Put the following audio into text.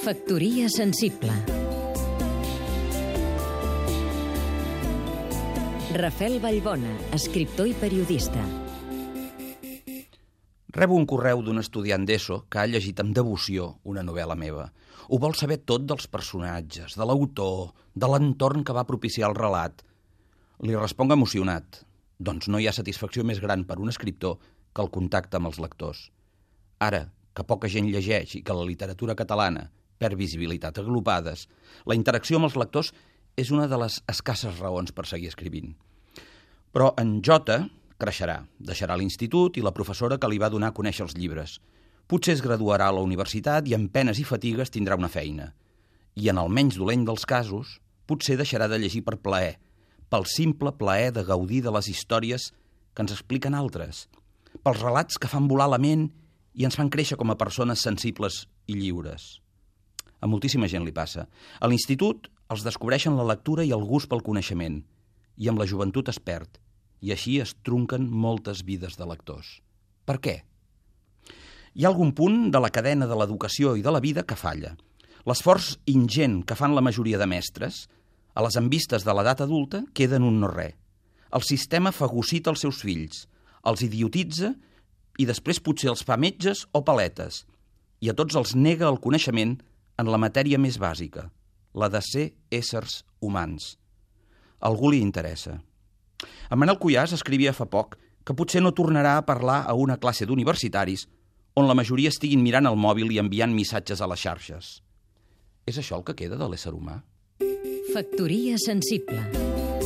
Factoria sensible Rafel Vallbona, escriptor i periodista. Rebo un correu d'un estudiant d'ESO que ha llegit amb devoció una novel·la meva. Ho vol saber tot dels personatges, de l'autor, de l'entorn que va propiciar el relat. Li responc emocionat. Doncs no hi ha satisfacció més gran per un escriptor que el contacte amb els lectors. Ara, que poca gent llegeix i que la literatura catalana perd visibilitat agrupades, la interacció amb els lectors és una de les escasses raons per seguir escrivint. Però en Jota creixerà, deixarà l'institut i la professora que li va donar a conèixer els llibres. Potser es graduarà a la universitat i amb penes i fatigues tindrà una feina. I en el menys dolent dels casos, potser deixarà de llegir per plaer, pel simple plaer de gaudir de les històries que ens expliquen altres, pels relats que fan volar la ment i ens fan créixer com a persones sensibles i lliures. A moltíssima gent li passa. A l'institut els descobreixen la lectura i el gust pel coneixement, i amb la joventut es perd, i així es trunquen moltes vides de lectors. Per què? Hi ha algun punt de la cadena de l'educació i de la vida que falla. L'esforç ingent que fan la majoria de mestres, a les envistes de l'edat adulta, queden un no res. El sistema fagocita els seus fills, els idiotitza i després potser els fa metges o paletes, i a tots els nega el coneixement en la matèria més bàsica, la de ser éssers humans. A algú li interessa. En Manel Cuyàs escrivia fa poc que potser no tornarà a parlar a una classe d'universitaris on la majoria estiguin mirant el mòbil i enviant missatges a les xarxes. És això el que queda de l'ésser humà? Factoria sensible